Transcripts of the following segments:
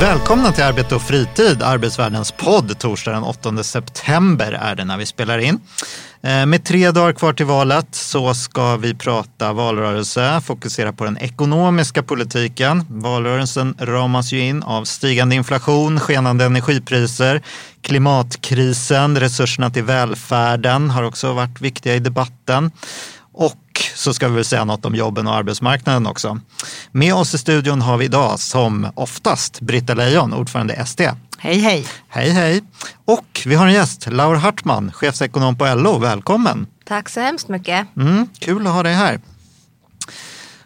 Välkomna till Arbete och fritid, Arbetsvärldens podd. Torsdag den 8 september är det när vi spelar in. Eh, med tre dagar kvar till valet så ska vi prata valrörelse, fokusera på den ekonomiska politiken. Valrörelsen ramas ju in av stigande inflation, skenande energipriser, klimatkrisen, resurserna till välfärden har också varit viktiga i debatten. Och så ska vi väl säga något om jobben och arbetsmarknaden också. Med oss i studion har vi idag som oftast Britta Lejon, ordförande SD. Hej hej! Hej hej! Och vi har en gäst, Laura Hartman, chefsekonom på LO. Välkommen! Tack så hemskt mycket. Mm, kul att ha dig här.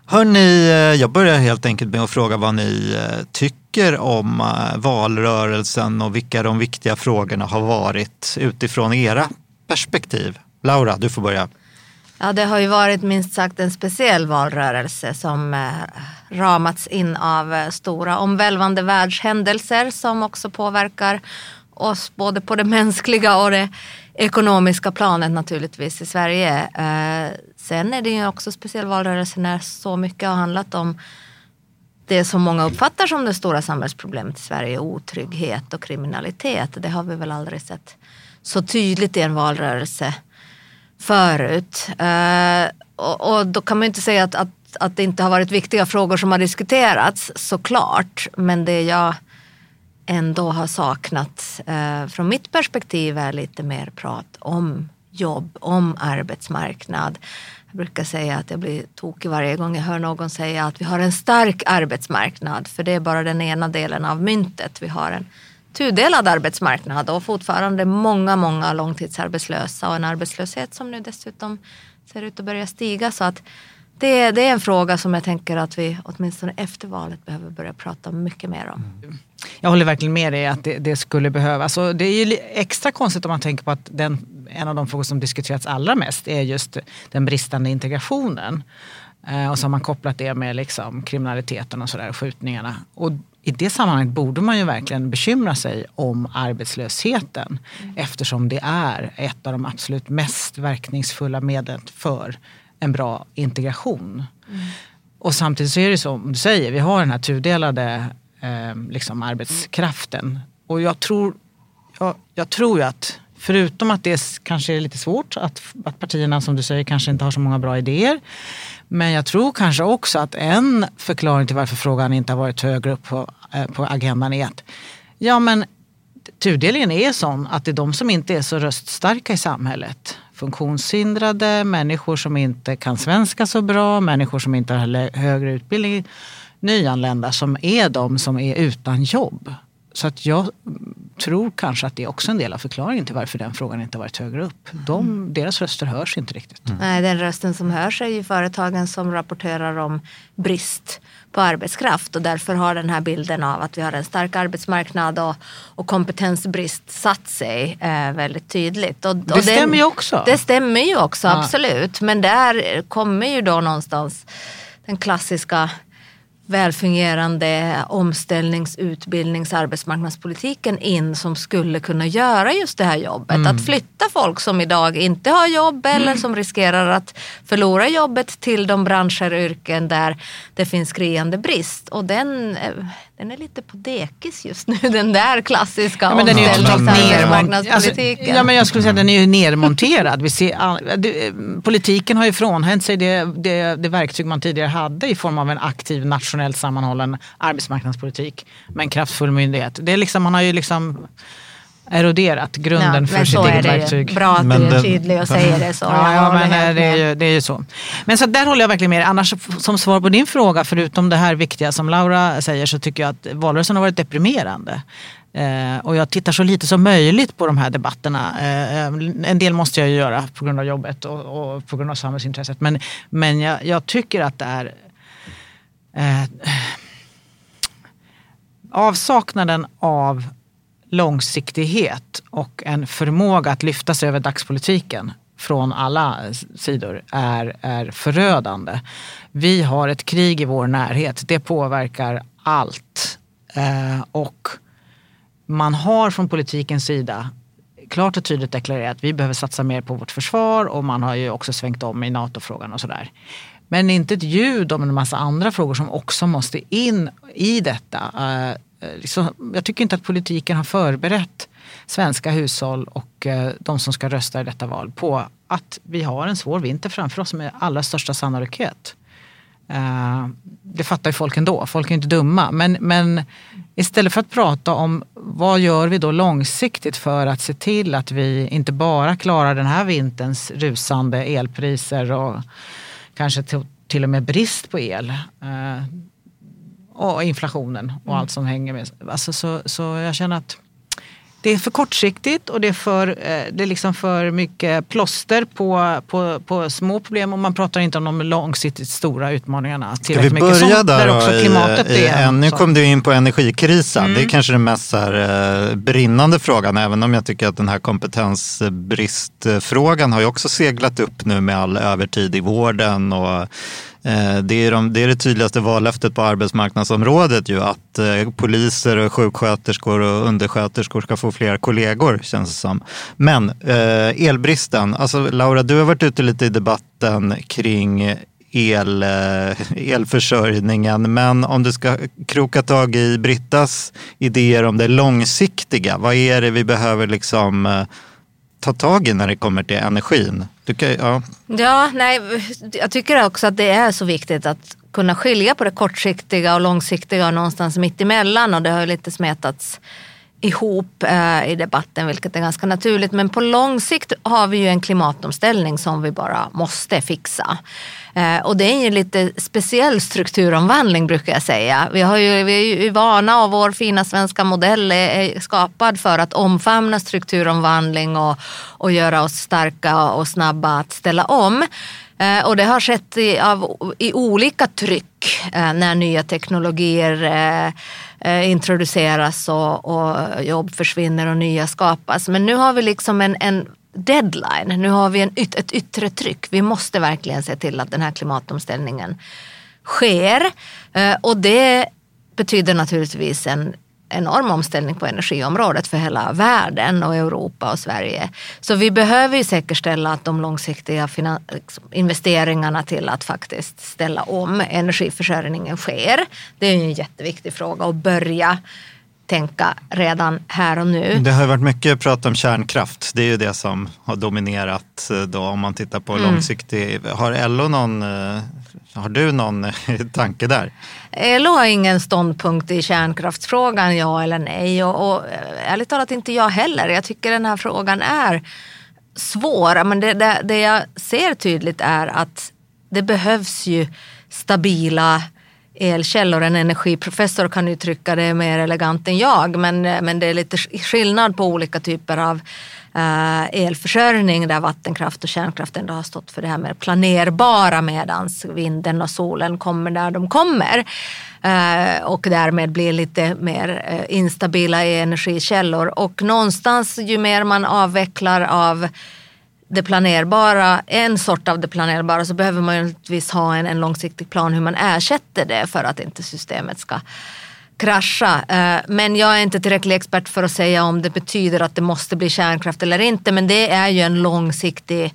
Hörni, eh, jag börjar helt enkelt med att fråga vad ni eh, tycker om eh, valrörelsen och vilka de viktiga frågorna har varit utifrån era perspektiv. Laura, du får börja. Ja, det har ju varit minst sagt en speciell valrörelse som eh, ramats in av eh, stora omvälvande världshändelser som också påverkar oss både på det mänskliga och det ekonomiska planet naturligtvis i Sverige. Eh, sen är det ju också speciell valrörelse när så mycket har handlat om det som många uppfattar som det stora samhällsproblemet i Sverige, otrygghet och kriminalitet. Det har vi väl aldrig sett så tydligt i en valrörelse förut. Eh, och, och, då kan man ju inte säga att, att, att det inte har varit viktiga frågor som har diskuterats såklart. Men det jag ändå har saknat eh, från mitt perspektiv är lite mer prat om jobb, om arbetsmarknad. Jag brukar säga att jag blir tokig varje gång jag hör någon säga att vi har en stark arbetsmarknad. För det är bara den ena delen av myntet. Vi har en tudelad arbetsmarknad och fortfarande många, många långtidsarbetslösa och en arbetslöshet som nu dessutom ser ut att börja stiga. Så att det, det är en fråga som jag tänker att vi åtminstone efter valet behöver börja prata mycket mer om. Mm. Jag håller verkligen med dig att det, det skulle behövas. Och det är ju extra konstigt om man tänker på att den, en av de frågor som diskuterats allra mest är just den bristande integrationen. Eh, och så har man kopplat det med liksom kriminaliteten och sådär, skjutningarna. Och i det sammanhanget borde man ju verkligen bekymra sig om arbetslösheten mm. eftersom det är ett av de absolut mest verkningsfulla medlen för en bra integration. Mm. Och samtidigt så är det som du säger, vi har den här tudelade eh, liksom arbetskraften. Och jag tror, jag, jag tror ju att förutom att det kanske är lite svårt att, att partierna som du säger kanske inte har så många bra idéer men jag tror kanske också att en förklaring till varför frågan inte har varit högre upp på, eh, på agendan är att ja, men tudelningen är sån att det är de som inte är så röststarka i samhället. Funktionshindrade, människor som inte kan svenska så bra, människor som inte har högre utbildning, nyanlända som är de som är utan jobb. Så att jag tror kanske att det är också en del av förklaringen till varför den frågan inte varit högre upp. De, mm. Deras röster hörs inte riktigt. Mm. Nej, den rösten som hörs är ju företagen som rapporterar om brist på arbetskraft och därför har den här bilden av att vi har en stark arbetsmarknad och, och kompetensbrist satt sig eh, väldigt tydligt. Och, och det stämmer ju också. Det stämmer ju också, ja. absolut. Men där kommer ju då någonstans den klassiska välfungerande omställnings-, utbildnings-, arbetsmarknadspolitiken in som skulle kunna göra just det här jobbet. Mm. Att flytta folk som idag inte har jobb eller mm. som riskerar att förlora jobbet till de branscher och yrken där det finns skriande brist. Och den, eh, den är lite på dekis just nu, den där klassiska ja, omställningsarbetsmarknadspolitiken. Alltså, ja, men jag skulle säga att den är ju nermonterad. Vi ser, politiken har ju frånhänt sig det, det, det verktyg man tidigare hade i form av en aktiv nationellt sammanhållen arbetsmarknadspolitik med en kraftfull myndighet. Det är liksom, man har ju liksom eroderat grunden ja, för sitt eget verktyg. Bra att men du är tydlig och säger det så. Ja, ja men eh, det är, ju, det är ju så. Men så där håller jag verkligen med Annars som svar på din fråga, förutom det här viktiga som Laura säger så tycker jag att valrörelsen har varit deprimerande. Eh, och jag tittar så lite som möjligt på de här debatterna. Eh, en del måste jag ju göra på grund av jobbet och, och på grund av samhällsintresset. Men, men jag, jag tycker att det är eh, avsaknaden av långsiktighet och en förmåga att lyfta sig över dagspolitiken från alla sidor är, är förödande. Vi har ett krig i vår närhet. Det påverkar allt. Eh, och man har från politikens sida klart och tydligt deklarerat att vi behöver satsa mer på vårt försvar och man har ju också svängt om i NATO-frågan och sådär. Men inte ett ljud om en massa andra frågor som också måste in i detta. Eh, Eh, liksom, jag tycker inte att politiken har förberett svenska hushåll och eh, de som ska rösta i detta val på att vi har en svår vinter framför oss med allra största sannolikhet. Eh, det fattar ju folk ändå, folk är inte dumma. Men, men istället för att prata om vad gör vi då långsiktigt för att se till att vi inte bara klarar den här vinterns rusande elpriser och kanske till, och med brist på el. Och inflationen och mm. allt som hänger med. Alltså så, så jag känner att det är för kortsiktigt och det är för, eh, det är liksom för mycket plåster på, på, på små problem och man pratar inte om de långsiktigt stora utmaningarna. Ska vi börja mycket, där, där också klimatet i, är Nu kom du in på energikrisen. Mm. Det är kanske den mest här, eh, brinnande frågan även om jag tycker att den här kompetensbristfrågan har ju också seglat upp nu med all övertid i vården och Eh, det är, de, det är det tydligaste vallöftet på arbetsmarknadsområdet ju att eh, poliser och sjuksköterskor och undersköterskor ska få fler kollegor känns det som. Men eh, elbristen, alltså Laura du har varit ute lite i debatten kring el, eh, elförsörjningen. Men om du ska kroka tag i Brittas idéer om det långsiktiga, vad är det vi behöver liksom ta tag i när det kommer till energin? Kan, ja. ja, nej, jag tycker också att det är så viktigt att kunna skilja på det kortsiktiga och långsiktiga och någonstans mitt emellan och det har ju lite smetats ihop eh, i debatten vilket är ganska naturligt. Men på lång sikt har vi ju en klimatomställning som vi bara måste fixa. Eh, och det är en lite speciell strukturomvandling brukar jag säga. Vi, har ju, vi är ju vana av vår fina svenska modell är skapad för att omfamna strukturomvandling och, och göra oss starka och snabba att ställa om. Och det har skett i, av, i olika tryck när nya teknologier introduceras och, och, jobb försvinner och nya skapas. Men nu har vi liksom en, en deadline. Nu har vi en yt, ett yttre tryck. Vi måste verkligen se till att den här klimatomställningen sker. Eh, och det betyder naturligtvis en enorm omställning på energiområdet för hela världen och Europa och Sverige. Så vi behöver ju säkerställa att de långsiktiga liksom, investeringarna till att faktiskt ställa om energiförsörjningen sker. Det är ju en jätteviktig fråga att börja tänka redan här och nu. Det har varit mycket prat om kärnkraft. Det är ju det som har dominerat eh, då, om man tittar på mm. långsiktig. Har LO någon, eh, har du någon tanke där? LO har ingen ståndpunkt i kärnkraftsfrågan, ja eller nej. Och, och ärligt talat inte jag heller. Jag tycker den här frågan är svår. Men det, det, det jag ser tydligt är att det behövs ju stabila elkällor. En energiprofessor kan uttrycka det mer elegant än jag men, eh, men det är lite skillnad på olika typer av uh, elförsörjning där vattenkraft och kärnkraft ändå har stått för det här mer planerbara medans vinden och solen kommer där de kommer. Eh, och därmed blir lite mer instabila instabila energikällor och någonstans ju mer man avvecklar av det planerbara, en sort av det planerbara så behöver man givetvis ha en, en långsiktig plan hur man ersätter det för att inte systemet ska krascha. Eh, men jag är inte tillräcklig expert för att säga om det betyder att det måste bli kärnkraft eller inte. Men det är ju en långsiktig,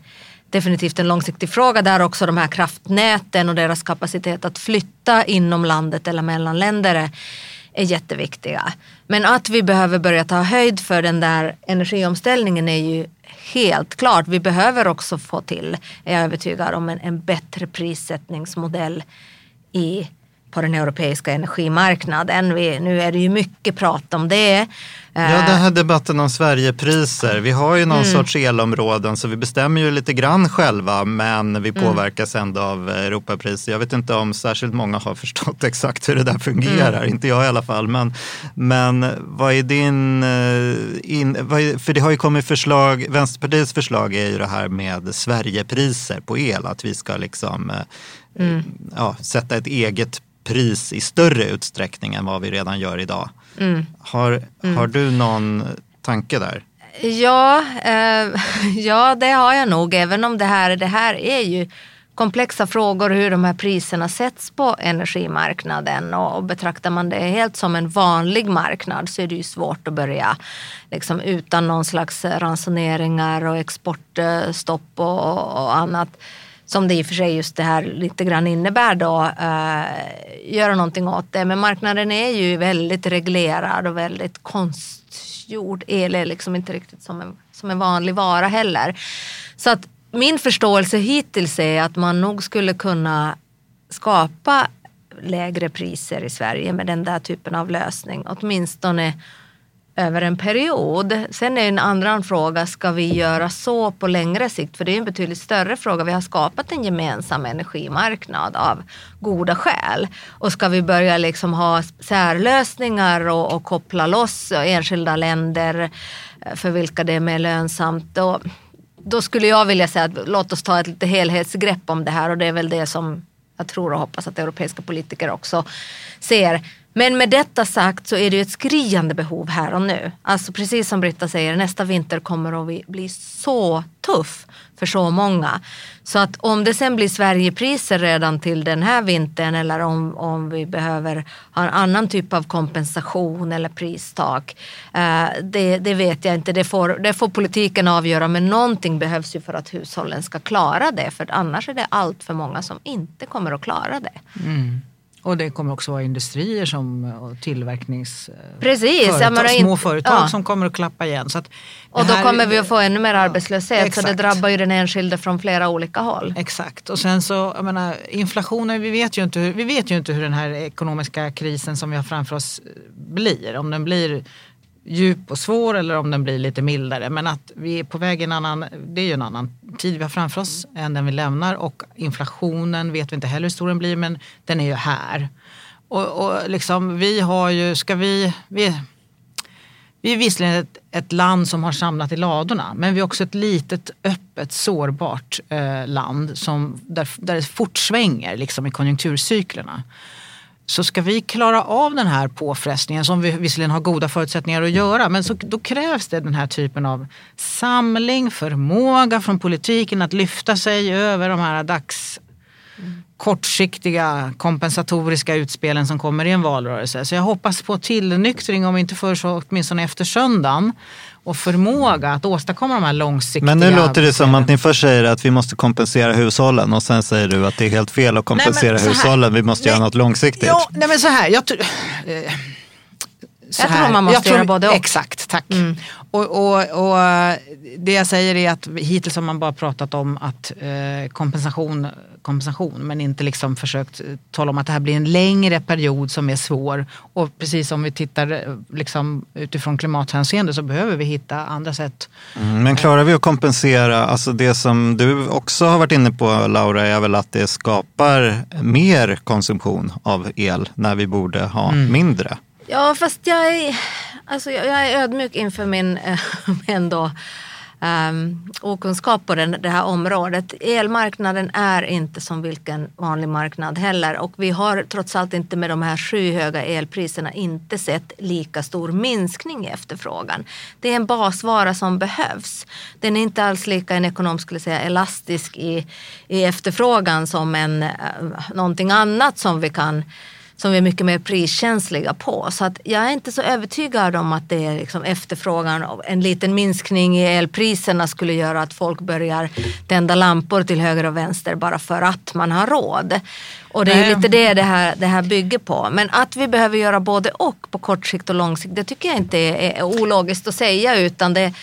definitivt en långsiktig fråga där också de här kraftnäten och deras kapacitet att flytta inom landet eller mellan länder är jätteviktiga. Men att vi behöver börja ta höjd för den där energiomställningen är ju helt klart. Vi behöver också få till, är jag övertygad om, en, en bättre prissättningsmodell i på den europeiska energimarknaden. Vi, nu är det ju mycket prat om det. Ja, den här debatten om Sverigepriser. Vi har ju någon mm. sorts elområden så vi bestämmer ju lite grann själva men vi mm. påverkas ändå av Europapriser. Jag vet inte om särskilt många har förstått exakt hur det där fungerar, mm. inte jag i alla fall. Men, men vad är din... Eh, in, är, för det har ju kommit förslag, Vänsterpartiets förslag är ju det här med Sverigepriser på el, att vi ska liksom eh, mm. ja, sätta ett eget pris i större utsträckning än vad vi redan gör idag. Har, har du någon tanke där? Ja, eh, ja, det har jag nog. Även om det här, det här är ju komplexa frågor hur de här priserna sätts på energimarknaden. Och, och betraktar man det helt som en vanlig marknad så är det ju svårt att börja liksom, utan någon slags ransoneringar och exportstopp och, och annat som det i och för sig just det här lite grann innebär då, eh, göra någonting åt det. Men marknaden är ju väldigt reglerad och väldigt konstgjord. El är liksom inte riktigt som en, som en vanlig vara heller. Så att min förståelse hittills är att man nog skulle kunna skapa lägre priser i Sverige med den där typen av lösning. Åtminstone över en period. Sen är en annan fråga, ska vi göra så på längre sikt? För det är en betydligt större fråga. Vi har skapat en gemensam energimarknad av goda skäl. Och ska vi börja liksom ha särlösningar och, och koppla loss enskilda länder eh, för vilka det är mer lönsamt. Då, då skulle jag vilja säga att låt oss ta ett lite helhetsgrepp om det här och det är väl det som jag tror och hoppas att europeiska politiker också ser. Men med detta sagt så är det ju ett skriande behov här och nu. Alltså precis som Britta säger, nästa vinter kommer att bli så tuff för så många. Så att om det sen blir Sverigepriser redan till den här vintern eller om, om vi behöver ha en annan typ av kompensation eller pristak. Eh, det, det, vet jag inte, det får, det får politiken avgöra men någonting behövs ju för att hushållen ska klara det. För annars är det allt för många som inte kommer att klara det. Mm. Och det kommer också vara industrier som, och tillverknings... Precis, företag, menar, små företag ja. som kommer att klappa igen. Så och då här, kommer vi att få ännu mer arbetslöshet exakt. så det drabbar ju den enskilde från flera olika håll. Exakt och sen så, jag menar, inflationen, vi vet, ju inte hur, vi vet ju inte hur den här ekonomiska krisen som vi har framför oss blir. Om den blir djup och svår eller om den blir lite mildare. Men att vi är på väg en annan, det är ju en annan tid vi har framför oss än den vi lämnar och inflationen vet vi inte heller hur stor den blir men den är ju här. Och, och liksom vi har ju, ska vi, vi vi är visserligen ett, ett, land som har samlat i ladorna men vi är också ett litet, öppet, sårbart eh, land som, där, där det fortsvänger liksom, i konjunkturcyklerna. Så ska vi klara av den här påfrestningen som vi visserligen har goda förutsättningar att göra men så, då krävs det den här typen av samling, förmåga från politiken att lyfta sig över de här dags kortsiktiga kompensatoriska utspelen som kommer i en valrörelse. Så jag hoppas på tillnyktring, om inte förr så åtminstone efter söndagen och förmåga att åstadkomma de här långsiktiga... Men nu låter det som att ni först säger att vi måste kompensera hushållen och sen säger du att det är helt fel att kompensera nej, hushållen, vi måste nej, göra något långsiktigt. Ja, nej men så här, jag, eh, så jag tror man måste tror, göra både och. Exakt, tack. Mm. Och, och, och, det jag säger är att hittills har man bara pratat om att eh, kompensation, kompensation men inte liksom försökt tala om att det här blir en längre period som är svår. Och precis som vi tittar eh, liksom, utifrån klimathänseende så behöver vi hitta andra sätt. Mm, men klarar vi att kompensera, alltså det som du också har varit inne på Laura är väl att det skapar mer konsumtion av el när vi borde ha mm. mindre? Ja, fast jag är, alltså jag, jag är ödmjuk inför min äh, ändå, ähm, okunskap på den, det här området. Elmarknaden är inte som vilken vanlig marknad heller och vi har trots allt inte med de här skyhöga elpriserna inte sett lika stor minskning i efterfrågan. Det är en basvara som behövs. Den är inte alls lika en ekonom skulle säga elastisk i, i efterfrågan som en, äh, någonting annat som vi kan som vi är mycket mer priskänsliga på. Så att jag är inte så övertygad om att det är liksom efterfrågan och en liten minskning i elpriserna skulle göra att folk börjar tända lampor till höger och vänster bara för att man har råd. Och det är Nej. lite det det här, det här bygger på. Men att vi behöver göra både och på kort sikt och lång sikt det tycker jag inte är, är ologiskt att säga utan det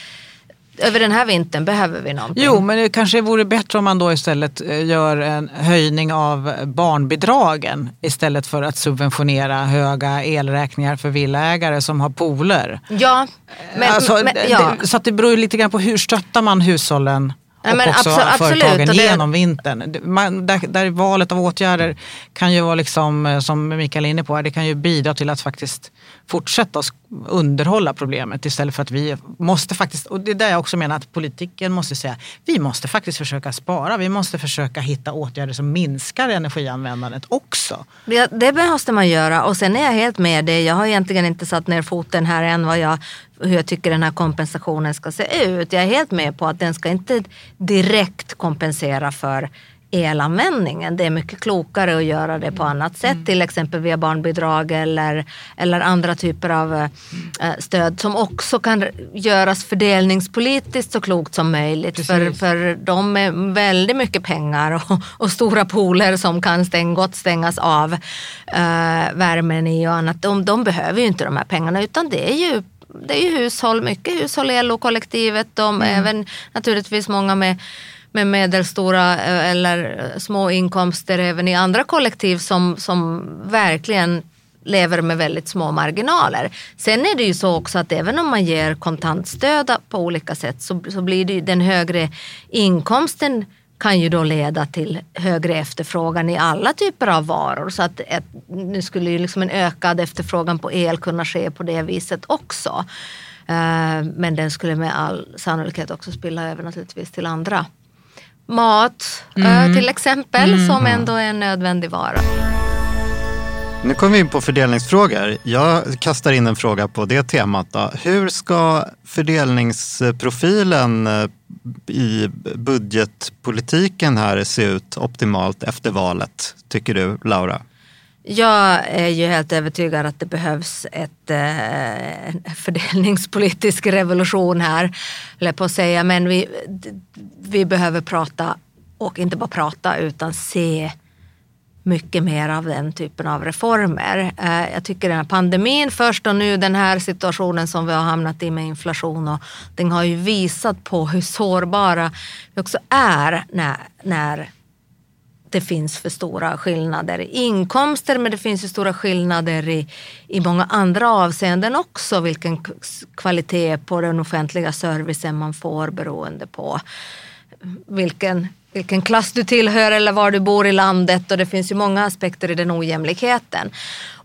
över den här vintern behöver vi någonting. Jo, men det kanske vore bättre om man då istället eh, gör en höjning av barnbidragen istället för att subventionera höga elräkningar för villaägare som har pooler. Ja, men, alltså, men ja. Så att det beror lite grann på hur stöttar man hushållen Ja, och också abso- absolut, företagen det- genom vintern. Man, där, där valet av åtgärder kan ju vara, liksom, eh, som Mikael är inne på, det kan ju bidra till att faktiskt fortsätta underhålla problemet istället för att vi måste faktiskt, och det är där jag också menar att politiken måste säga, vi måste faktiskt försöka spara, vi måste försöka hitta åtgärder som minskar energianvändandet också. Det, det måste man göra och sen är jag helt med dig. Jag har egentligen inte satt ner foten här än vad jag, hur jag tycker den här kompensationen ska se ut. Jag är helt med på att den ska inte direkt kompensera för elanvändningen. Det är mycket klokare att göra det på annat sätt, till exempel via barnbidrag eller, eller andra typer av eh, stöd som också kan göras fördelningspolitiskt så klokt som möjligt. För, för de är väldigt mycket pengar och, och stora pooler som kan stäng, gott stängas av eh, värmen i och annat. De, de behöver ju inte de här pengarna utan det är ju det är ju hushåll, mycket hushåll i LO-kollektivet. De även naturligtvis många med, med medelstora eh, eller eh, små inkomster även i andra kollektiv som, som verkligen lever med väldigt små marginaler. Sen är det ju så också att även om man ger kontantstöd på olika sätt så, så blir det ju den högre inkomsten kan ju då leda till högre efterfrågan i alla typer av varor. Så att ett, nu skulle ju liksom en ökad efterfrågan på el kunna ske på det viset också. Eh, men den skulle med all sannolikhet också spilla över naturligtvis till andra. Mat eh, till exempel som ändå är en nödvändig vara. Nu kommer vi in på fördelningsfrågor. Jag kastar in en fråga på det temat. Då. Hur ska fördelningsprofilen eh, i budgetpolitiken här se ut optimalt efter valet, tycker du, Laura? Jag är ju helt övertygad att det behövs ett, eh, en fördelningspolitisk revolution här, höll jag på att säga. Men vi, vi behöver prata, och inte bara prata, utan se mycket mer av den typen av reformer. Eh, jag tycker den här pandemin först och nu den här situationen som vi har hamnat i med inflation och den har ju visat på hur sårbara vi också är när, när det finns för stora skillnader i inkomster men det finns ju stora skillnader i, i många andra avseenden också. Vilken kvalitet på den offentliga servicen man får beroende på vilken, vilken klass du tillhör eller var du bor i landet och det finns ju många aspekter i den ojämlikheten.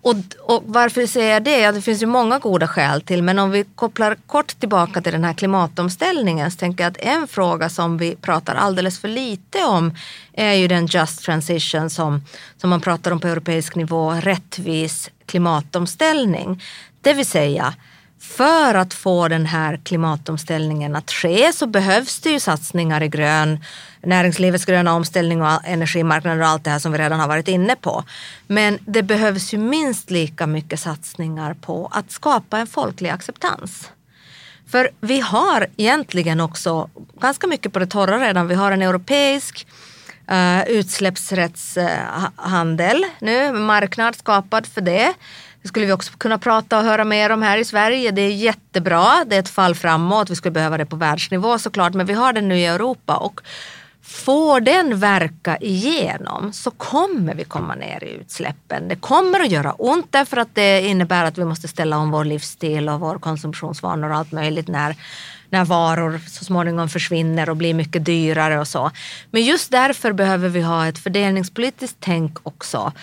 Och, och varför säger jag det? Ja, det finns ju många goda skäl till men om vi kopplar kort tillbaka till den här klimatomställningen så tänker jag att en fråga som vi pratar alldeles för lite om är ju den just transition som, som man pratar om på europeisk nivå, rättvis klimatomställning. Det vill säga för att få den här klimatomställningen att ske så behövs det ju satsningar i grön, näringslivets gröna omställning och energimarknaden och allt det här som vi redan har varit inne på. Men det behövs ju minst lika mycket satsningar på att skapa en folklig acceptans. För vi har egentligen också ganska mycket på det torra redan. Vi har en europeisk uh, utsläppsrättshandel nu, marknad skapad för det. Det skulle vi också kunna prata och höra mer om här i Sverige. Det är jättebra, det är ett fall framåt. Vi skulle behöva det på världsnivå såklart, men vi har den nu i Europa. Och Får den verka igenom så kommer vi komma ner i utsläppen. Det kommer att göra ont därför att det innebär att vi måste ställa om vår livsstil och vår konsumtionsvanor och allt möjligt när, när varor så småningom försvinner och blir mycket dyrare och så. Men just därför behöver vi ha ett fördelningspolitiskt tänk också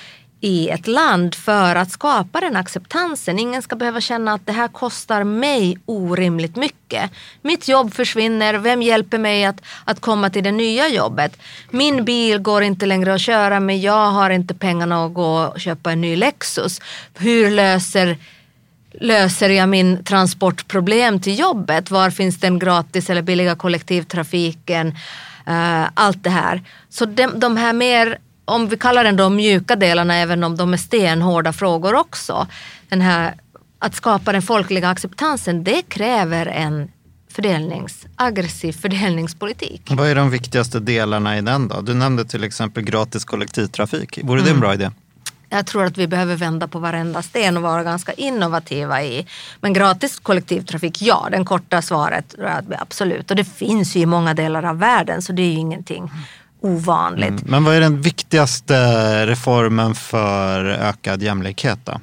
i ett land för att skapa den acceptansen. Ingen ska behöva känna att det här kostar mig orimligt mycket. Mitt jobb försvinner, vem hjälper mig att, att komma till det nya jobbet? Min bil går inte längre att köra men jag har inte pengarna att gå och köpa en ny Lexus. Hur löser löser jag min transportproblem till jobbet? Var finns den gratis eller billiga kollektivtrafiken? Uh, allt det här. Så de, de här mer om vi kallar den de mjuka delarna, även om de är stenhårda frågor också. Den här, att skapa den folkliga acceptansen, det kräver en fördelnings, aggressiv fördelningspolitik. Vad är de viktigaste delarna i den då? Du nämnde till exempel gratis kollektivtrafik. Vore det en bra idé? Jag tror att vi behöver vända på varenda sten och vara ganska innovativa i. Men gratis kollektivtrafik, ja, den korta svaret absolut. Och det finns ju i många delar av världen så det är ju ingenting ovanligt. Mm. Men vad är den viktigaste reformen för ökad jämlikhet då?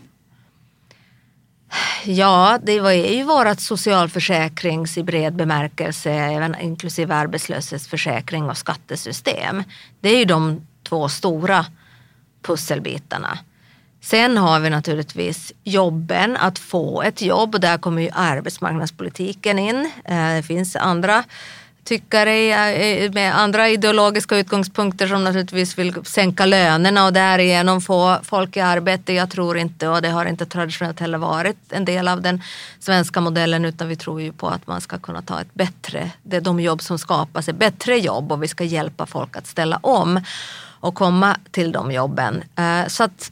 Ja, det var ju vårt socialförsäkrings i bred bemärkelse, även inklusive arbetslöshetsförsäkring och skattesystem. Det är ju de två stora pusselbitarna. Sen har vi naturligtvis jobben, att få ett jobb och där kommer ju arbetsmarknadspolitiken in. Eh, det finns andra tyckare med andra ideologiska utgångspunkter som naturligtvis vill sänka lönerna och därigenom få folk i arbete. Jag tror inte, och det har inte traditionellt heller varit en del av den svenska modellen utan vi tror ju på att man ska kunna ta ett bättre, det är de jobb som skapas är bättre jobb och vi ska hjälpa folk att ställa om och komma till de jobben. Eh, så att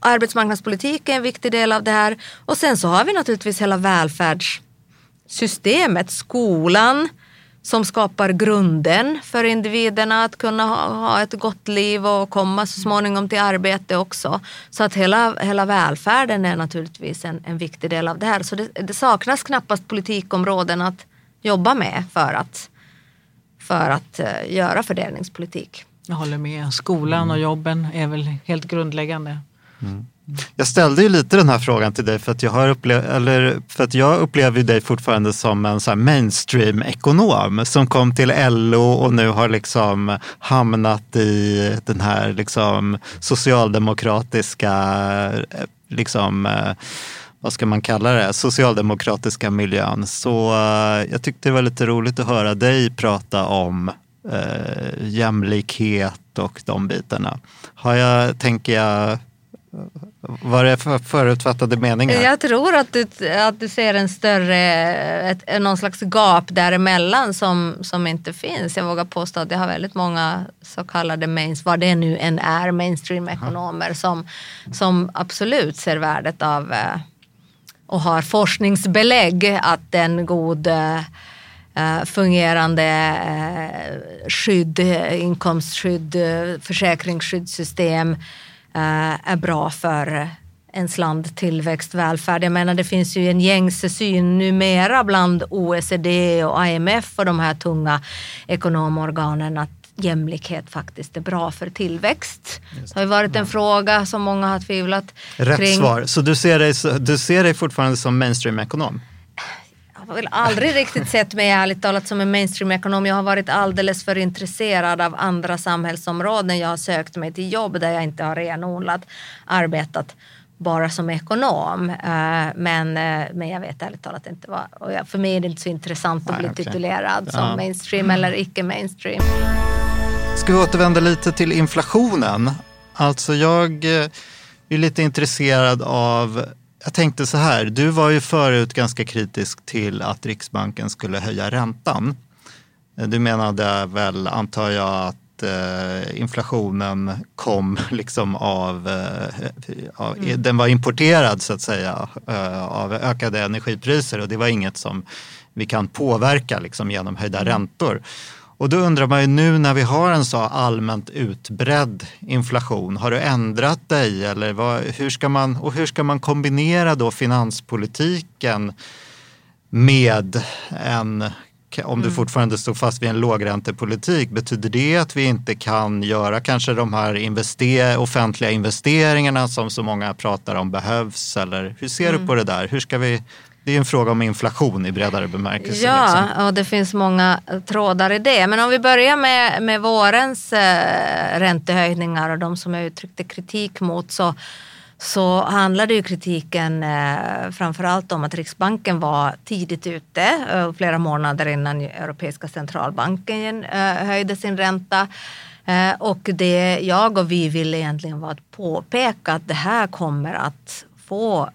arbetsmarknadspolitik är en viktig del av det här och sen så har vi naturligtvis hela välfärdssystemet, skolan, som skapar grunden för individerna att kunna ha, ett gott liv och komma så småningom till arbete också. Så att hela, hela välfärden är naturligtvis en, en viktig del av det här. Så det, det, saknas knappast politikområden att jobba med för att, för att uh, göra fördelningspolitik. Jag håller med. Skolan och jobben är väl helt grundläggande. Mm. Jag ställde ju lite den här frågan till dig för att jag, har upplev, eller för att jag upplever dig fortfarande som en så mainstream-ekonom som kom till LO och nu har liksom hamnat i den här liksom socialdemokratiska, eh, liksom, eh, vad ska man kalla det, socialdemokratiska miljön. Så eh, jag tyckte det var lite roligt att höra dig prata om eh, jämlikhet och de bitarna. Har jag, tänker jag, vad är det för förutfattade meningar? Jag tror att du, att du ser en större, ett, någon slags gap däremellan som, som inte finns. Jag vågar påstå att jag har väldigt många så kallade mains, vad det nu än är, mainstream-ekonomer som, som absolut ser värdet av eh, och har forskningsbelägg att en god eh, fungerande eh, skydd, inkomstskydd, försäkringsskyddssystem är bra för ens land tillväxt, välfärd. Jag menar det finns ju en gängse syn numera bland OECD och IMF och de här tunga ekonomorganen att jämlikhet faktiskt är bra för tillväxt. Det har ju varit en fråga som många har tvivlat Rätt kring. svar. Så du ser dig, du ser dig fortfarande som mainstream-ekonom? Har väl aldrig riktigt sett mig ärligt talat som en mainstream-ekonom. Jag har varit alldeles för intresserad av andra samhällsområden. Jag har sökt mig till jobb där jag inte har renodlat arbetat bara som ekonom. Eh, men, eh, men jag vet ärligt talat inte vad. Och för mig är det inte så intressant att bli titulerad som mainstream eller icke mainstream. Ska vi återvända lite till inflationen? Alltså jag eh, är lite intresserad av jag tänkte så här, du var ju förut ganska kritisk till att Riksbanken skulle höja räntan. Du menade väl, antar jag, att eh, inflationen kom liksom av, eh, av mm. den var importerad så att säga eh, av ökade energipriser och det var inget som vi kan påverka liksom, genom höjda mm. räntor. Och då undrar man ju nu när vi har en så allmänt utbredd inflation, har du ändrat dig eller vad, hur, ska man, och hur ska man kombinera då finanspolitiken med en om du mm. fortfarande står fast vid en lågräntepolitik, betyder det att vi inte kan göra kanske de här invester offentliga investeringarna som så många pratar om behövs? Eller hur ser mm. du på det där? Hur ska vi det är en fråga om inflation i bredare bemärkelse. Ja, liksom. och det finns många trådar i det. Men om vi börjar med, med vårens eh, räntehöjningar och de som jag uttryckte kritik mot så, så handlade ju kritiken eh, framförallt om att Riksbanken var tidigt ute, eh, flera månader innan Europeiska centralbanken eh, höjde sin ränta. Eh, och det jag och vi ville egentligen var att påpeka att det här kommer att få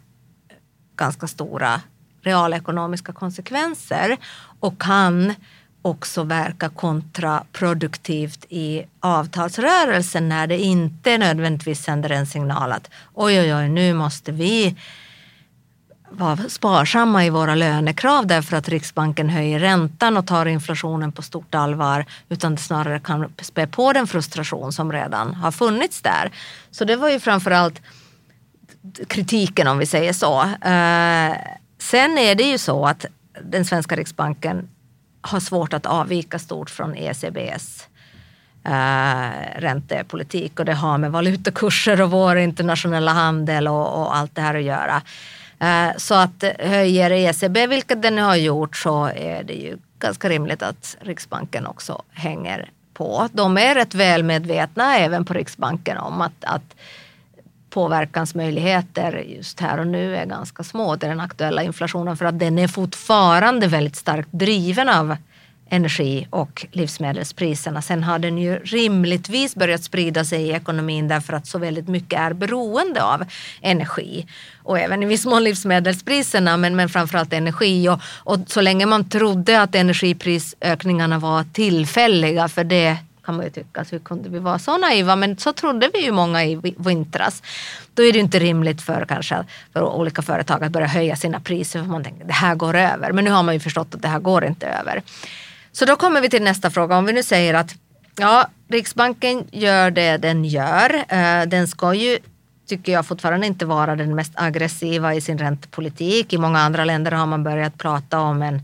ganska stora realekonomiska konsekvenser och kan också verka kontraproduktivt i avtalsrörelsen när det inte nödvändigtvis sänder en signal att oj, oj, oj, nu måste vi vara sparsamma i våra lönekrav därför att Riksbanken höjer räntan och tar inflationen på stort allvar utan det snarare kan spä på den frustration som redan har funnits där. Så det var ju framförallt kritiken om vi säger så. Eh, Sen är det ju så att den svenska riksbanken har svårt att avvika stort från ECBs äh, eh, räntepolitik och det har med valutakurser och vår internationella handel och, och, allt det här att göra. Eh, så att höjer ECB, vilket den nu har gjort, så är det ju ganska rimligt att Riksbanken också hänger på. De är rätt väl medvetna även på Riksbanken om att, att påverkansmöjligheter just här och nu är ganska små till den aktuella inflationen för att den är fortfarande väldigt starkt driven av energi och livsmedelspriserna. Sen har den ju rimligtvis börjat sprida sig i ekonomin därför att så väldigt mycket är beroende av energi. Och även i viss mån livsmedelspriserna men, men framförallt energi. Och, och så länge man trodde att energiprisökningarna var tillfälliga för det kan man ju tycka, så hur kunde vi vara så naiva? Men så trodde vi ju många i vintras. Då är det inte rimligt för kanske för olika företag att börja höja sina priser för man tänker det här går över. Men nu har man ju förstått att det här går inte över. Så då kommer vi till nästa fråga. Om vi nu säger att ja, Riksbanken gör det den gör. Eh, den ska ju tycker jag fortfarande inte vara den mest aggressiva i sin räntepolitik. I många andra länder har man börjat prata om en,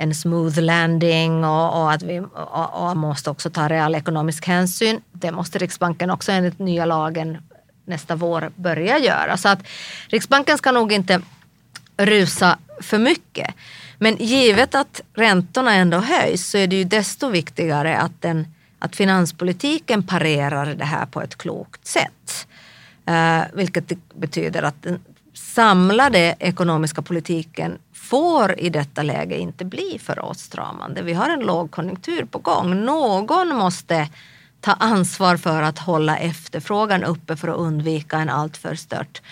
en smooth landing och, och att vi och, och måste också ta realekonomisk hänsyn. Det måste Riksbanken också enligt nya lagen nästa vår börja göra. Så att Riksbanken ska nog inte rusa för mycket. Men givet att räntorna ändå höjs så är det ju desto viktigare att, den, att finanspolitiken parerar det här på ett klokt sätt. Uh, vilket betyder att den samlade ekonomiska politiken får i detta läge inte bli för åtstramande. Vi har en lågkonjunktur på gång. Någon måste ta ansvar för att hålla efterfrågan uppe för att undvika en alltför stört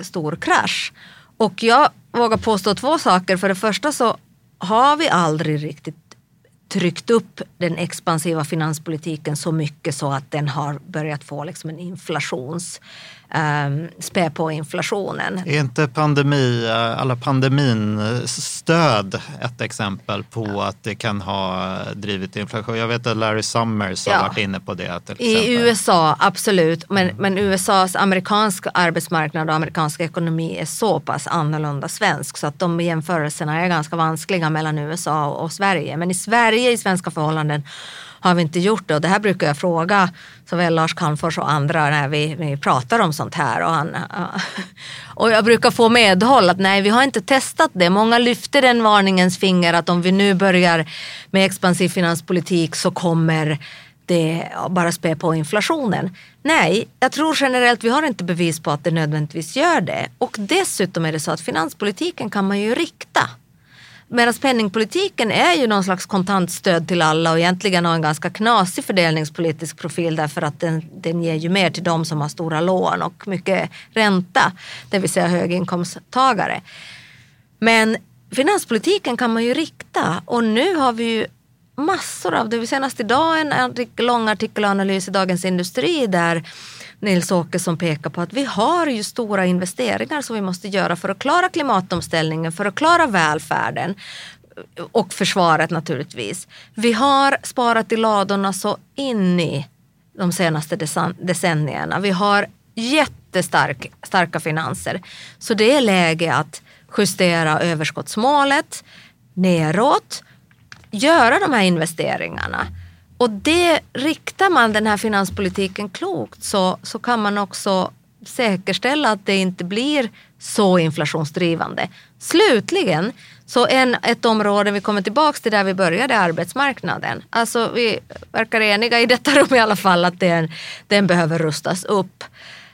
stor krasch. Och jag vågar påstå två saker. För det första så har vi aldrig riktigt tryckt upp den expansiva finanspolitiken så mycket så att den har börjat få liksom en inflations, um, spä på inflationen. Är inte pandemi, eh, alla pandemin-stöd ett exempel på att det kan ha drivit inflation? Jag vet att Larry Summers har Ja. varit inne på det I. USA, absolut. Men, men USAs amerikanska arbetsmarknad och amerikanska ekonomi är så pass annorlunda svensk så att de jämförelserna är ganska vanskliga mellan USA och, och Sverige. Men i Sverige, i svenska förhållanden, har vi inte gjort det. Och det här brukar jag fråga såväl Lars Calmfors och andra när vi, vi pratar om sånt här. Och, han, och jag brukar få medhåll att nej, vi har inte testat det. Många lyfter den varningens finger att om vi nu börjar med expansiv finanspolitik så kommer det bara spä på inflationen. Nej, jag tror generellt vi har inte bevis på att det nödvändigtvis gör det. Och dessutom är det så att finanspolitiken kan man ju rikta. Medan penningpolitiken är ju någon slags kontantstöd till alla och egentligen har en ganska knasig fördelningspolitisk profil därför att den, den ger ju mer till de som har stora lån och mycket ränta, det vill säga höginkomsttagare. Men finanspolitiken kan man ju rikta och nu har vi ju massor av det. Senast idag en artik- lång artikelanalys i Dagens Industri där Nils Åkesson pekar på att vi har ju stora investeringar som vi måste göra för att klara klimatomställningen, för att klara välfärden och försvaret naturligtvis. Vi har sparat i ladorna så in i de senaste decennierna. Vi har jättestarka finanser. Så det är läge att justera överskottsmålet neråt, göra de här investeringarna. Och det riktar man den här finanspolitiken klokt så, så kan man också säkerställa att det inte blir så inflationsdrivande. Slutligen, så en, ett område vi kommer tillbaka till där vi började, arbetsmarknaden. Alltså vi verkar eniga i detta rum i alla fall att den, den behöver rustas upp.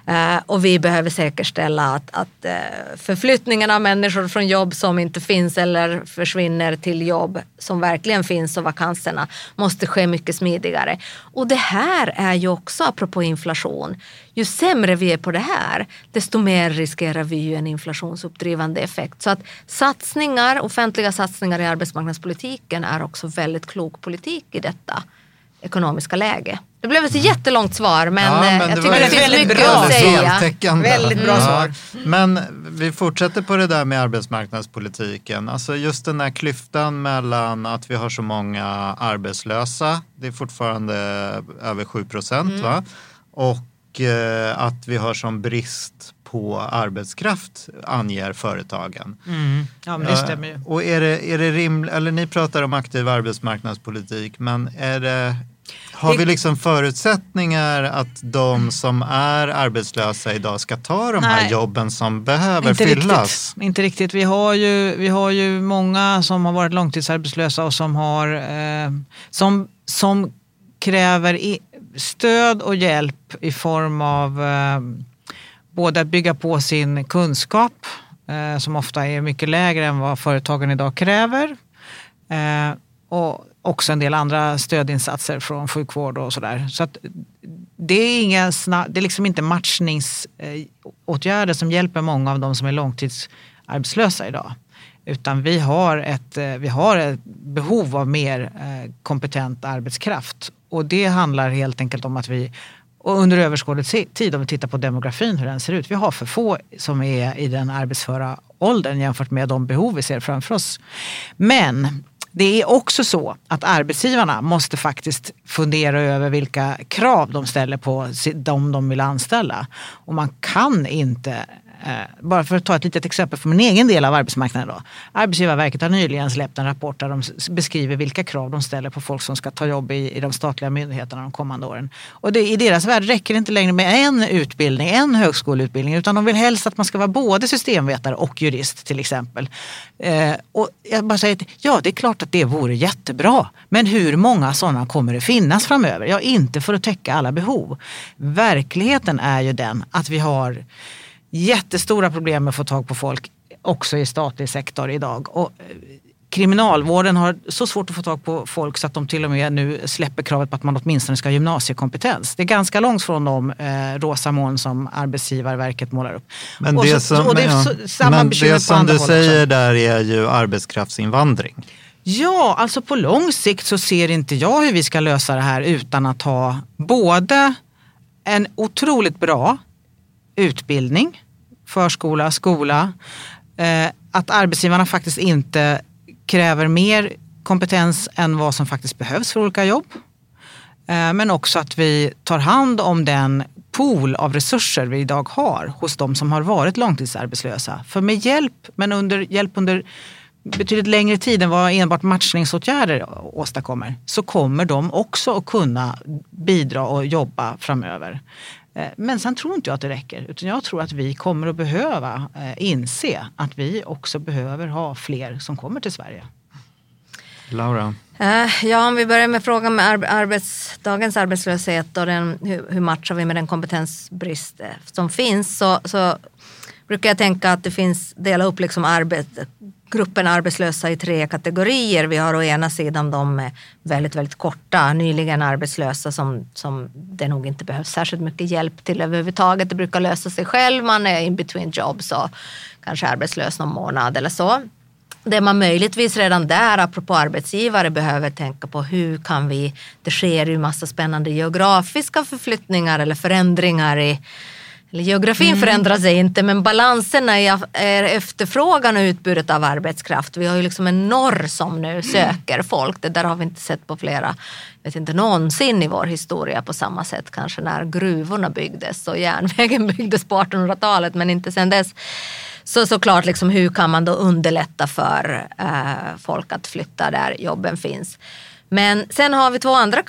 Eh, och vi behöver säkerställa att, att eh, förflyttningen av människor från jobb som inte finns eller försvinner till jobb som verkligen finns och vakanserna måste ske mycket smidigare. Och det här är ju också, apropå inflation, ju sämre vi är på det här desto mer riskerar vi ju en inflationsuppdrivande effekt. Så att satsningar, offentliga satsningar i arbetsmarknadspolitiken är också väldigt klok politik i detta ekonomiska läge. Det blev ett jättelångt svar men, Ja, eh, men jag det tycker det ett finns väldigt mycket bra att Väldigt säga. Väldigt bra svar. Men vi fortsätter på det där med arbetsmarknadspolitiken. Alltså just den här klyftan mellan att vi har så många arbetslösa, det är fortfarande över 7 procent Mm. va? Och eh, att vi har som brist på arbetskraft anger företagen. Mm. Ja, men det stämmer ju. Eh, Och är det, är det rimligt, eller ni pratar om aktiv arbetsmarknadspolitik, men är det Har vi liksom förutsättningar att de som är arbetslösa idag ska ta de här Nej. jobben som behöver Inte fyllas? riktigt. Inte riktigt. Vi har, ju, vi har ju många som har varit långtidsarbetslösa och som, har, eh, som, som kräver stöd och hjälp i form av eh, både att bygga på sin kunskap eh, som ofta är mycket lägre än vad företagen idag kräver. Eh, och också en del andra stödinsatser från sjukvård och sådär. Så att det är, inga snabb, det är liksom inte matchningsåtgärder som hjälper många av de som är långtidsarbetslösa idag. Utan vi har ett, eh, vi har ett behov av mer eh, kompetent arbetskraft. Och det handlar helt enkelt om att vi och under överskådlig tid, om vi tittar på demografin, hur den ser ut. Vi har för få som är i den arbetsföra åldern jämfört med de behov vi ser framför oss. Men det är också så att arbetsgivarna måste faktiskt fundera över vilka krav de ställer på de de vill anställa. Och man kan inte Eh, bara för att ta ett litet exempel från min egen del av arbetsmarknaden. Då. Arbetsgivarverket har nyligen släppt en rapport där de beskriver vilka krav de ställer på folk som ska ta jobb i, i de statliga myndigheterna de kommande åren. Och det, i deras värld räcker det inte längre med en utbildning, en högskoleutbildning, utan de vill helst att man ska vara både systemvetare och jurist till exempel. Eh, och jag bara säger att ja, det är klart att det vore jättebra. Men hur många sådana kommer det finnas framöver? Ja, inte för att täcka alla behov. Verkligheten är ju den att vi har jättestora problem med att få tag på folk också i statlig sektor idag. Och eh, kriminalvården har så svårt att få tag på folk så att de till och med nu släpper kravet på att man åtminstone ska ha gymnasiekompetens. Det är ganska långt från de eh, rosa moln som Arbetsgivarverket målar upp. Men Och det så- som, det är ja, så- samma men det som du säger också. där är ju arbetskraftsinvandring. Ja, alltså på lång sikt så ser inte jag hur vi ska lösa det här utan att ha både en otroligt bra utbildning, förskola, skola, eh, att arbetsgivarna faktiskt inte kräver mer kompetens än vad som faktiskt behövs för olika jobb. Eh, men också att vi tar hand om den pool av resurser vi idag har hos de som har varit långtidsarbetslösa. För med hjälp, men under hjälp under betydligt längre tid än vad enbart matchningsåtgärder åstadkommer så kommer de också att kunna bidra och jobba framöver. Eh, Men sen tror inte jag att det räcker utan jag tror att vi kommer att behöva eh, inse att vi också behöver ha fler som kommer till Sverige. Laura? Eh, Ja, om vi börjar med frågan med arb- arbets, dagens arbetslöshet och den, hur, hur matchar vi med den kompetensbrist som finns så, så brukar jag tänka att det finns, dela upp liksom arbet, gruppen arbetslösa i tre kategorier. Vi har å ena sidan de med väldigt, väldigt korta, nyligen arbetslösa som, som det nog inte behövs särskilt mycket hjälp till överhuvudtaget. Det brukar lösa sig själv, man är in between jobs och kanske arbetslös någon månad eller så det man möjligtvis redan där, apropå arbetsgivare, behöver tänka på hur kan vi, det sker ju massa spännande geografiska förflyttningar eller förändringar i eller geografin förändrar sig inte men balanserna i efterfrågan och utbudet av arbetskraft. Vi har ju liksom en norr som nu söker folk. Det där har vi inte sett på flera, vet inte någonsin i vår historia på samma sätt kanske när gruvorna byggdes och järnvägen byggdes på 1800-talet men inte sedan dess. Så såklart, liksom, hur kan man då underlätta för eh, folk att flytta där jobben finns? Men sen har vi två andra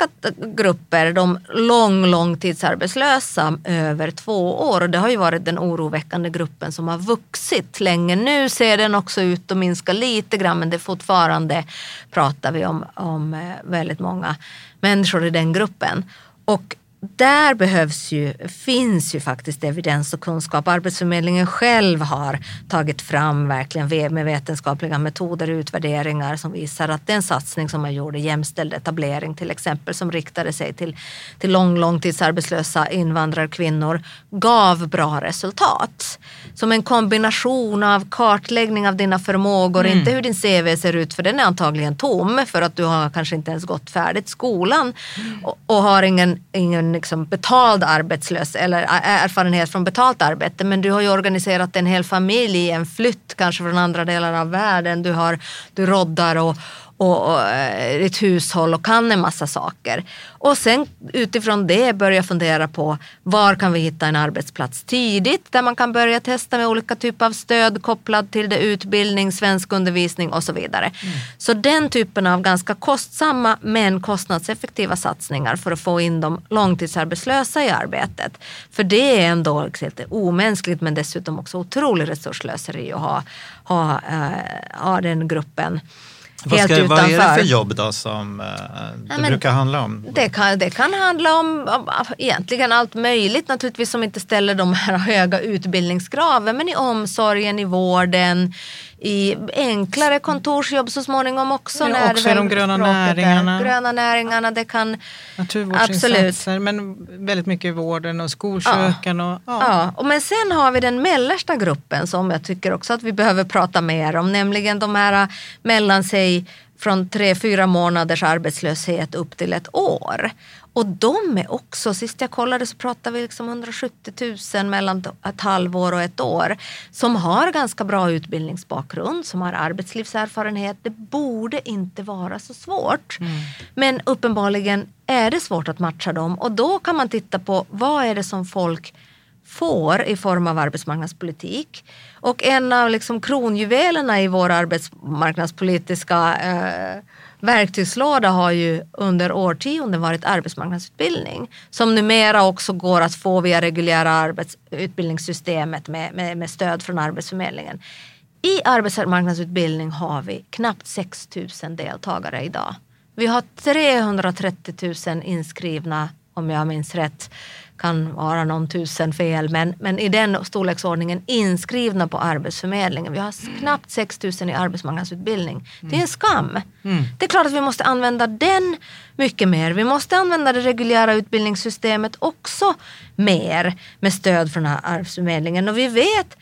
grupper, de lång, långtidsarbetslösa över två år. Och det har ju varit den oroväckande gruppen som har vuxit länge. Nu ser den också ut att minska lite grann men det fortfarande pratar vi om, om eh, väldigt många människor i den gruppen. Och där behövs ju, finns ju faktiskt evidens och kunskap. Arbetsförmedlingen själv har tagit fram verkligen med vetenskapliga metoder och utvärderingar som visar att den satsning som man gjorde, jämställd etablering till exempel, som riktade sig till, till lång, långtidsarbetslösa invandrarkvinnor, gav bra resultat. Som en kombination av kartläggning av dina förmågor, inte hur din CV ser ut, för den är antagligen tom för att du har kanske inte ens gått färdigt skolan och, och har ingen, ingen liksom betald arbetslös eller erfarenhet från betalt arbete. Men du har ju organiserat en hel familj i en flytt, kanske från andra delar av världen. Du, har, du roddar och, och, och eh, ett hushåll och kan en massa saker. Och sen utifrån det börja fundera på var kan vi hitta en arbetsplats tidigt där man kan börja testa med olika typer av stöd kopplad till det utbildning, svenskundervisning och så vidare. Mm. Så den typen av ganska kostsamma men kostnadseffektiva satsningar för att få in de långtidsarbetslösa i arbetet. För det är ändå helt omänskligt men dessutom också otroligt resurslöseri att ha, ha, äh, ha den gruppen vad, ska, vad är det för jobb då som eh, det ja, brukar handla om? Det kan, det kan handla om, om egentligen allt möjligt naturligtvis som inte ställer de här höga utbildningskraven. Men i omsorgen, i vården, i enklare kontorsjobb så småningom också. Ja, när också i de gröna näringarna. Gröna näringarna, det kan Naturvårdsinsatser men väldigt mycket i vården och skolköken. Ja. Och, ja. ja. Och men sen har vi den mellersta gruppen som jag tycker också att vi behöver prata mer om. Nämligen de här mellan sig från tre, fyra månaders arbetslöshet upp till ett år. Och de är också, sist jag kollade så pratar vi liksom 170 000 mellan ett halvår och ett år som har ganska bra utbildningsbakgrund, som har arbetslivserfarenhet. Det borde inte vara så svårt. Mm. Men uppenbarligen är det svårt att matcha dem och då kan man titta på vad är det som folk får i form av arbetsmarknadspolitik. Och en av liksom kronjuvelerna i vår arbetsmarknadspolitiska eh, verktygslåda har ju under årtionden varit arbetsmarknadsutbildning som numera också går att få via reguljära arbetsutbildningssystemet med, med, med stöd från Arbetsförmedlingen. I arbetsmarknadsutbildning har vi knappt 6 000 deltagare idag. Vi har 330 000 inskrivna, om jag minns rätt, kan vara någon tusen fel, men, men i den storleksordningen inskrivna på Arbetsförmedlingen. Vi har knappt 6 000 i arbetsmarknadsutbildning. Det är en skam. Mm. Det är klart att vi måste använda den mycket mer. Vi måste använda det reguljära utbildningssystemet också mer med stöd från Arbetsförmedlingen. Och vi vet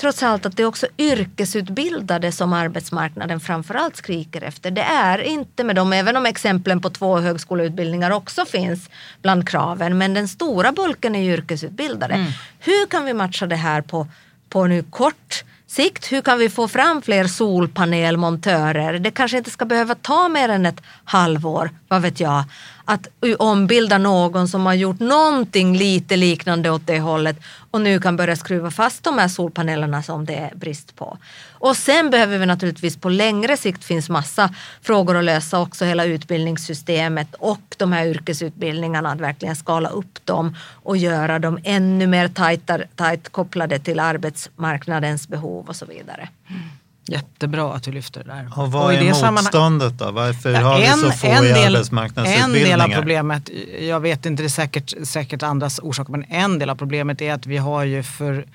trots allt att det är också yrkesutbildade som arbetsmarknaden framförallt skriker efter. Det är inte med dem, även om exemplen på två högskoleutbildningar också finns bland kraven, men den stora bulken är yrkesutbildade. Mm. Hur kan vi matcha det här på, på nu kort sikt? Hur kan vi få fram fler solpanelmontörer? Det kanske inte ska behöva ta mer än ett halvår, vad vet jag, att ombilda någon som har gjort någonting lite liknande åt det hållet och nu kan börja skruva fast de här solpanelerna som det är brist på. Och sen behöver vi naturligtvis på längre sikt finns massa frågor att lösa också hela utbildningssystemet och de här yrkesutbildningarna att verkligen skala upp dem och göra dem ännu mer tajt, tajt kopplade till arbetsmarknadens behov och så vidare. Mm. Jättebra att du lyfter det där. Och vad och är det motståndet då? Varför ja, har vi så få en i del, arbetsmarknadsutbildningar? En del av problemet, jag vet inte, det är säkert, säkert andras orsaker, men en del av problemet är att vi har ju för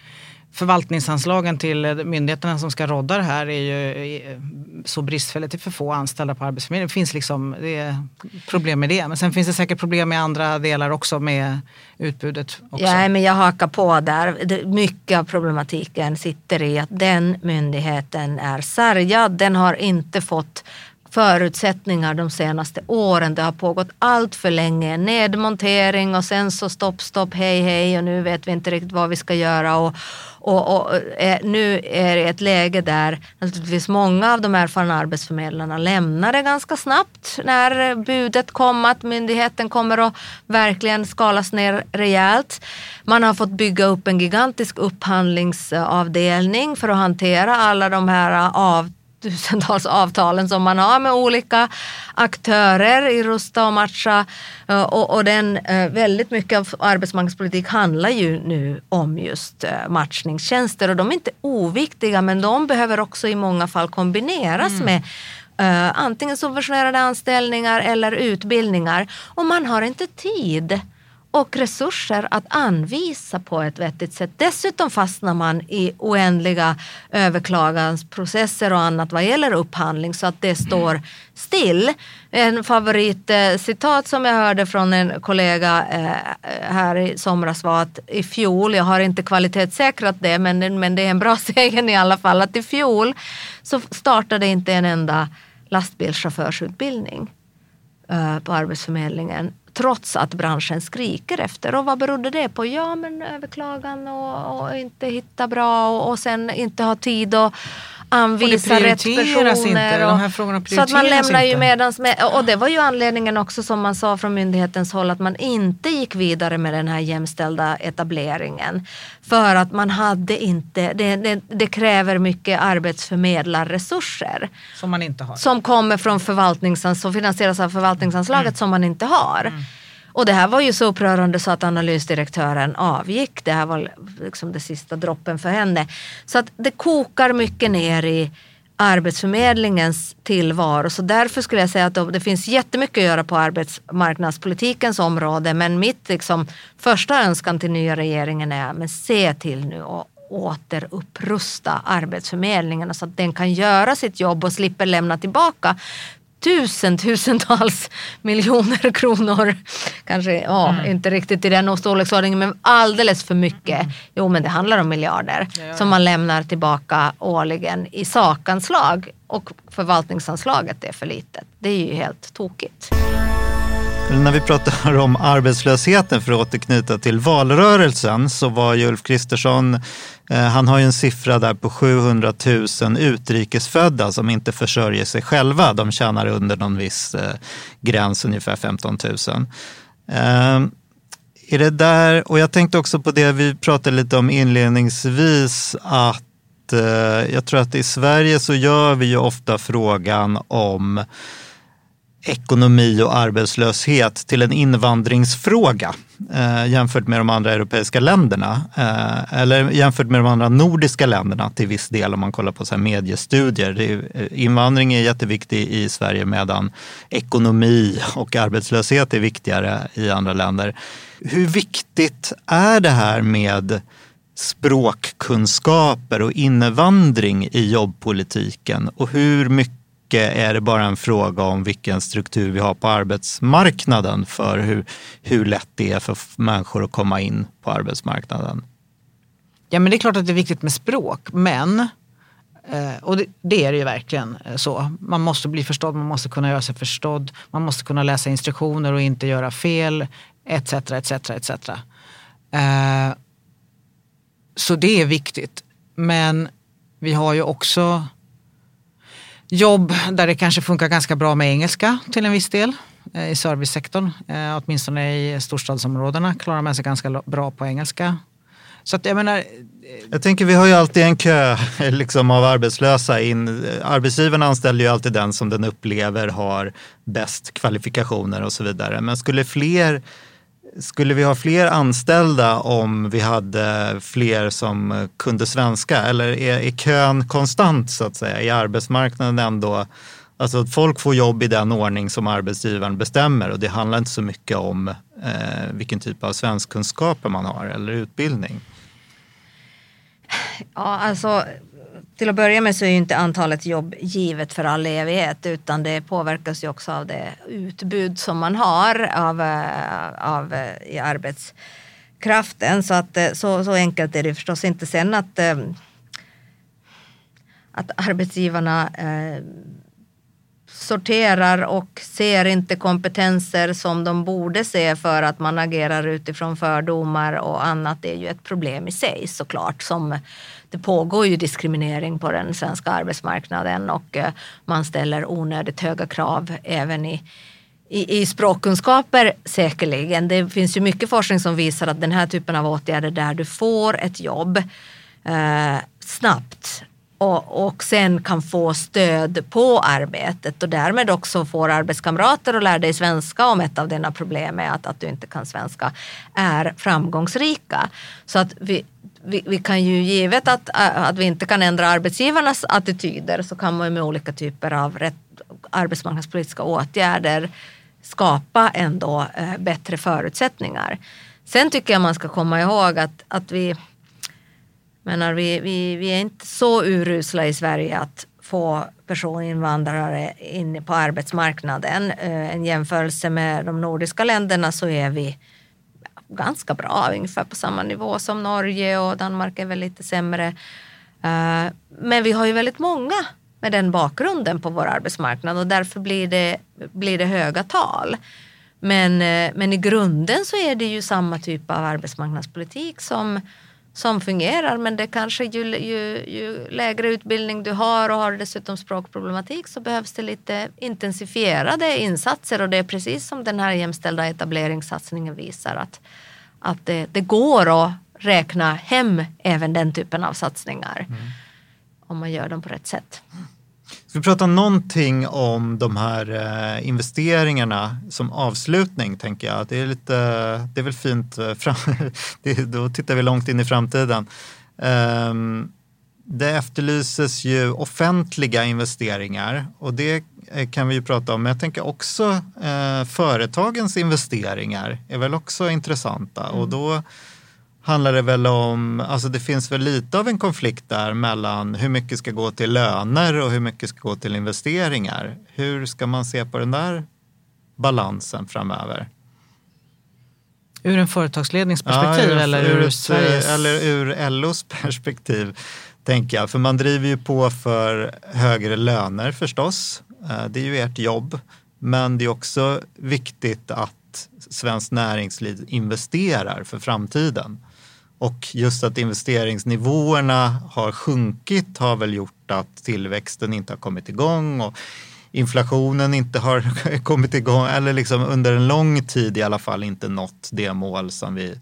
förvaltningsanslagen till eh, myndigheterna som ska rodda det här är ju eh, så bristfälligt. Det är för få anställda på Arbetsförmedlingen. Det finns liksom det är problem med det. Men sen finns det säkert problem med andra delar också med utbudet. Också. Ja, men jag hakar på där. Mycket av problematiken sitter i att den myndigheten är sargad. Den har inte fått förutsättningar de senaste åren. Det har pågått allt för länge. Nedmontering och sen så stopp, stopp, hej, hej och nu vet vi inte riktigt vad vi ska göra. Och, och, och eh, nu är det ett läge där naturligtvis många av de erfarna arbetsförmedlarna lämnar det ganska snabbt när budet kom att myndigheten kommer att verkligen skalas ner rejält. Man har fått bygga upp en gigantisk upphandlingsavdelning för att hantera alla de här eh, avtalen tusentals avtalen som man har med olika aktörer i Rusta och Matcha. Eh, och, och den, eh, väldigt mycket av arbetsmarknadspolitik handlar ju nu om just eh, matchningstjänster och de är inte oviktiga men de behöver också i många fall kombineras mm. med Uh, antingen subventionerade anställningar eller utbildningar. Och man har inte tid och resurser att anvisa på ett vettigt sätt. Dessutom fastnar man i oändliga överklagansprocesser och annat vad gäller upphandling så att det står still. En favoritcitat som jag hörde från en kollega eh, här i somras var att i fjol, jag har inte kvalitetssäkrat det men, men det är en bra sägen i alla fall, att i fjol så startade inte en enda lastbilschaufförsutbildning eh, på Arbetsförmedlingen trots att branschen skriker efter. Och vad berodde det på? Ja, men överklagan och, och inte hitta bra och, och sen inte ha tid Och, anvisa rätt personer. inte. och- här så att man lämnar ju medans med, och det var ju anledningen också som man sa från myndighetens håll att man inte gick vidare med den här jämställda etableringen. För att man hade inte, det, det, det kräver mycket arbetsförmedlarresurser Som man inte har. som kommer från förvaltningsans som finansieras av förvaltningsanslaget Mm. som man inte har. Och det här var ju så upprörande så att analysdirektören avgick. Det här var liksom det sista droppen för henne. Så att det kokar mycket ner i Arbetsförmedlingens tillvaro. Så därför skulle jag säga att det finns jättemycket att göra på arbetsmarknadspolitikens område. Men mitt liksom, första önskan till nya regeringen är men se till nu och återupprusta Arbetsförmedlingen så att den kan göra sitt jobb och slipper lämna tillbaka tusen, tusentals miljoner kronor. Kanske ja, Mm. inte riktigt i den storleksordningen men alldeles för mycket. Jo men det handlar om miljarder som man lämnar tillbaka årligen i sakanslag och förvaltningsanslaget är för litet. Det är ju helt tokigt. När vi pratar om arbetslösheten, för att återknyta till valrörelsen, så var ju Ulf Kristersson, eh, han har ju en siffra där på 700 000 utrikesfödda som inte försörjer sig själva. De tjänar under någon viss eh, gräns, ungefär 15 000. Ehm, är det där, och jag tänkte också på det vi pratade lite om inledningsvis, att eh, jag tror att i Sverige så gör vi ju ofta frågan om ekonomi och arbetslöshet till en invandringsfråga eh, jämfört med de andra europeiska länderna. Eh, eller jämfört med de andra nordiska länderna till viss del om man kollar på så här mediestudier. Det är, eh, invandring är jätteviktig i Sverige medan ekonomi och arbetslöshet är viktigare i andra länder. Hur viktigt är det här med språkkunskaper och invandring i jobbpolitiken och hur mycket Eh, är det bara en fråga om vilken struktur vi har på arbetsmarknaden för hur, hur lätt det är för människor att komma in på arbetsmarknaden. Ja men det är klart att det är viktigt med språk men eh, och det, det är det ju verkligen eh, så. Man måste bli förstådd, man måste kunna göra sig förstådd, man måste kunna läsa instruktioner och inte göra fel, etc. etc, etc. Så det är viktigt. Men vi har ju också jobb där det kanske funkar ganska bra med engelska till en viss del. Eh, I servicesektorn, eh, åtminstone i storstadsområdena klarar man sig ganska bra på engelska. Så att jag menar, eh, Jag tänker vi har ju alltid en kö liksom, av arbetslösa. In, arbetsgivaren anställer ju alltid den som den upplever har bäst kvalifikationer och så vidare. Men skulle fler skulle vi ha fler anställda om vi hade fler som kunde svenska? Eller är, är kön konstant så att säga? Är arbetsmarknaden ändå... Alltså att folk får jobb i den ordning som arbetsgivaren bestämmer och det handlar inte så mycket om eh, vilken typ av svenskkunskaper man har eller utbildning. Ja, alltså till att börja med så är ju inte antalet jobb givet för all evighet utan det påverkas ju också av det utbud som man har av, eh, av, eh, i arbetskraften. Så, att, eh, så, så enkelt är det förstås inte. Sen att, att arbetsgivarna eh, sorterar och ser inte kompetenser som de borde se för att man agerar utifrån fördomar och annat det är ju ett problem i sig såklart. Som, det pågår ju diskriminering på den svenska arbetsmarknaden och eh, man ställer onödigt höga krav även i i, i språkkunskaper säkerligen. Det finns ju mycket forskning som visar att den här typen av åtgärder där du får ett jobb eh, snabbt och, och sen kan få stöd på arbetet och därmed också får arbetskamrater att lära dig svenska om ett av dina problem är att, att du inte kan svenska är framgångsrika. Så att vi, vi, vi kan ju givet att, att vi inte kan ändra arbetsgivarnas attityder så kan man ju med olika typer av rätt, arbetsmarknadspolitiska åtgärder skapa ändå eh, bättre förutsättningar. Sen tycker jag man ska komma ihåg att, att vi menar, vi, vi, vi är inte så urusla i Sverige att få personinvandrare in på arbetsmarknaden. Eh, en jämförelse med de nordiska länderna så är vi ganska bra, ungefär på samma nivå som Norge och Danmark är väl lite sämre. Eh, men vi har ju väldigt många med den bakgrunden på vår arbetsmarknad och därför blir det, blir det höga tal. Men, eh, men i grunden så är det ju samma typ av arbetsmarknadspolitik som, som fungerar men det kanske ju, ju, ju lägre utbildning du har och har dessutom språkproblematik så behövs det lite intensifierade insatser och det är precis som den här jämställda etableringssatsningen visar att, att det, det går att räkna hem även den typen av satsningar mm. om man gör dem på rätt sätt. Ska vi prata någonting om de här eh, investeringarna som avslutning, tänker jag. Det är, lite, det är väl fint, eh, fram, det, då tittar vi långt in i framtiden. Um, det efterlyses ju offentliga investeringar och det eh, kan vi ju prata om. Men jag tänker också företagens investeringar är väl också intressanta mm. och då handlar det väl om, alltså det finns väl lite av en konflikt där mellan hur mycket ska gå till löner och hur mycket ska gå till investeringar. Hur ska man se på den där balansen framöver? Ur en företagsledningsperspektiv ja, eller ur, ur Sveriges? Eller ur LOs perspektiv, tänker jag. För man driver ju på för högre löner förstås. Eh, det är ju ert jobb. Men det är också viktigt att svenskt näringsliv investerar för framtiden. Och just att investeringsnivåerna har sjunkit har väl gjort att tillväxten inte har kommit igång och inflationen inte har kommit igång eller liksom under en lång tid i alla fall inte nått det mål som vi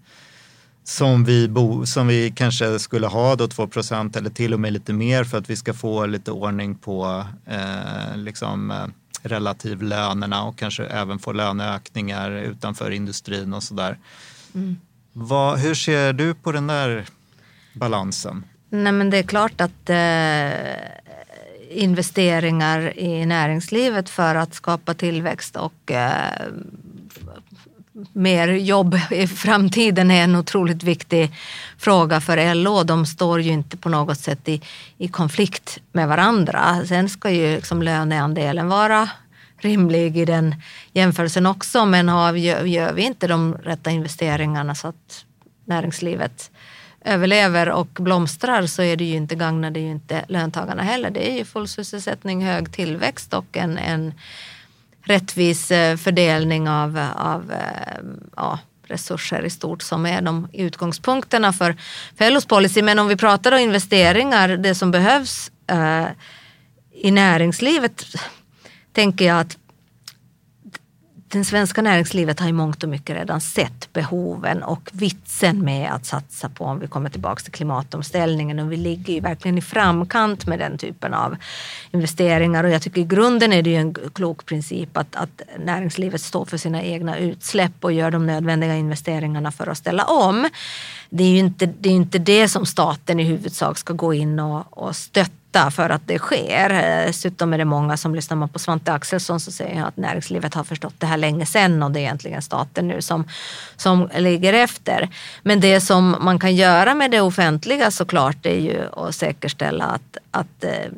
som vi, bo, som vi kanske skulle ha då 2 procent eller till och med lite mer för att vi ska få lite ordning på eh, liksom, eh, relativlönerna och kanske även få löneökningar utanför industrin och sådär. Mm. Vad, hur ser du på den där balansen? Nej men det är klart att eh, investeringar i näringslivet för att skapa tillväxt och eh, mer jobb i framtiden är en otroligt viktig fråga för LO. De står ju inte på något sätt i, i konflikt med varandra. Sen ska ju liksom löneandelen vara rimlig i den jämförelsen också. Men har, gör, gör vi inte de rätta investeringarna så att näringslivet överlever och blomstrar så är det ju inte, gagnar det ju inte löntagarna heller. Det är ju full sysselsättning, hög tillväxt och en, en rättvis eh, fördelning av, av eh, ja, resurser i stort som är de utgångspunkterna för, för LOs policy. Men om vi pratar om investeringar, det som behövs eh, i näringslivet tänker jag att det svenska näringslivet har i mångt och mycket redan sett behoven och vitsen med att satsa på om vi kommer tillbaka till klimatomställningen och vi ligger ju verkligen i framkant med den typen av investeringar och jag tycker i grunden är det ju en klok princip att, att näringslivet står för sina egna utsläpp och gör de nödvändiga investeringarna för att ställa om. Det är ju inte det, är inte det som staten i huvudsak ska gå in och, och stötta för att det sker. Eh, dessutom är det många som lyssnar man på Svante Axelsson så säger han att näringslivet har förstått det här länge sedan och det är egentligen staten nu som, som ligger efter. Men det som man kan göra med det offentliga såklart är ju att säkerställa att, att eh,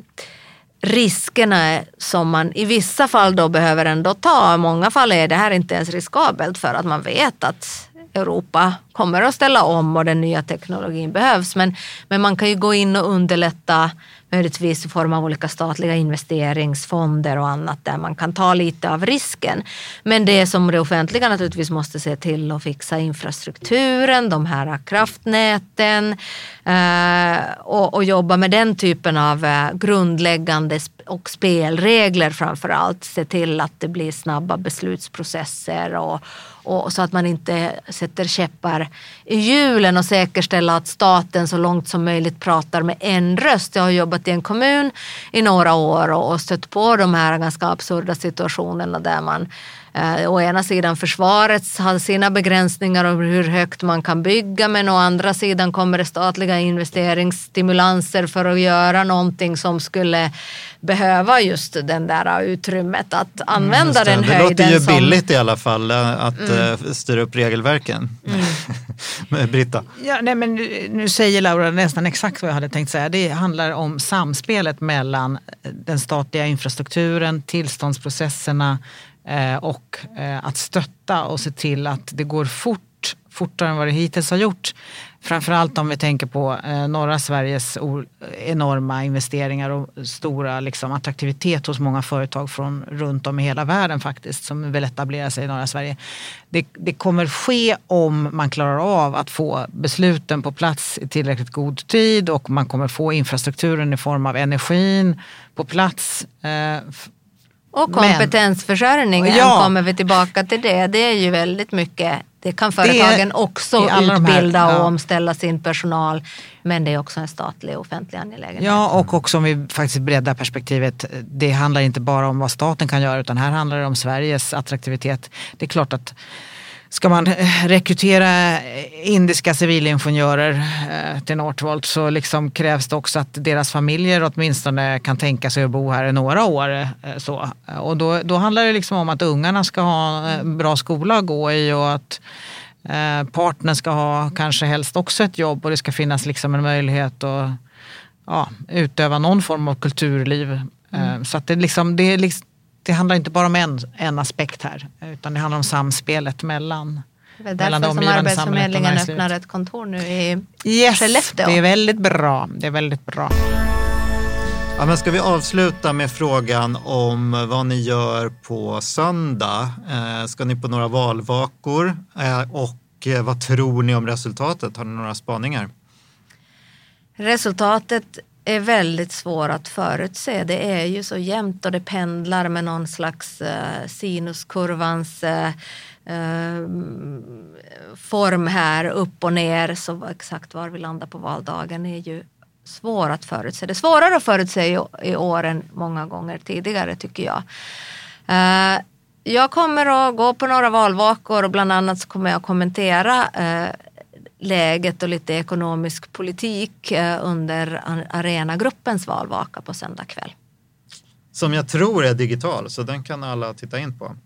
riskerna som man i vissa fall då behöver ändå ta. I många fall är det här inte ens riskabelt för att man vet att Europa kommer att ställa om och den nya teknologin behövs. Men, men man kan ju gå in och underlätta möjligtvis i form av olika statliga investeringsfonder och annat där man kan ta lite av risken. Men det som det offentliga naturligtvis måste se till att fixa infrastrukturen, de här kraftnäten eh, och, och, jobba med den typen av eh, grundläggande och spelregler framför allt. Se till att det blir snabba beslutsprocesser och, och så att man inte sätter käppar i hjulen och säkerställa att staten så långt som möjligt pratar med en röst. Jag har jobbat i en kommun i några år och stött på de här ganska absurda situationerna där man eh, å ena sidan försvaret har sina begränsningar om hur högt man kan bygga men å andra sidan kommer det statliga investeringsstimulanser för att göra någonting som skulle behöva just den där utrymmet att mm, använda mm, den det höjden. Det låter ju som... billigt i alla fall eh, att mm. Eh, styra upp regelverken. Mm. Britta? Ja, nej, men nu säger Laura nästan exakt vad jag hade tänkt säga. Det handlar om samspelet mellan den statliga infrastrukturen, tillståndsprocesserna eh, Eh, och eh, att stötta och se till att det går fort fortare än vad det hittills har gjort. Framförallt om vi tänker på eh, norra Sveriges enorma investeringar och stora liksom, attraktivitet hos många företag från runt om i hela världen faktiskt som vill etablera sig i norra Sverige. Det, det kommer ske om man klarar av att få besluten på plats i tillräckligt god tid och man kommer få infrastrukturen i form av energin på plats. Och Men- kompetensförsörjningen, Ja. kommer vi tillbaka till det. Det är ju väldigt mycket, det kan företagen också i alla de här- utbilda ja. och omställa sin personal. Men det är också en statlig offentlig angelägenhet. Ja, och också om vi faktiskt breddar perspektivet. Det handlar inte bara om vad staten kan göra utan här handlar det om Sveriges attraktivitet. Det är klart att ska man eh, rekrytera indiska civilingenjörer eh, till Northvolt så liksom krävs det också att deras familjer åtminstone kan tänka sig att bo här i några år. eh, Så. Och då, då handlar det liksom om att ungarna ska ha en bra skola att gå i och att eh, partnern ska ha kanske helst också ett jobb och det ska finnas liksom en möjlighet att ja, utöva någon form av kulturliv. Eh, Så att det, liksom, det, är liksom, det handlar inte bara om en, en aspekt här utan det handlar om samspelet mellan Det är mellan därför det som Arbetsförmedlingen öppnar ett kontor nu i Yes, Skellefteå. det är väldigt bra. Det är väldigt bra. Ja, men ska vi avsluta med frågan om vad ni gör på söndag? Eh, ska ni på några valvakor? Eh, och eh, vad tror ni om resultatet? Har ni några spaningar? Resultatet är väldigt svår att förutse. Det är ju så jämnt och det pendlar med någon slags eh, sinuskurvans eh, eh, form här upp och ner. Så exakt var vi landar på valdagen är ju svår att förutse. Det är svårare att förutse i, i år än många gånger tidigare tycker jag. Eh, jag kommer att gå på några valvakor och bland annat så kommer jag att kommentera eh, läget och lite ekonomisk politik eh, under Arenagruppens valvaka på söndag kväll. Som jag tror är digital, så den kan alla titta in på.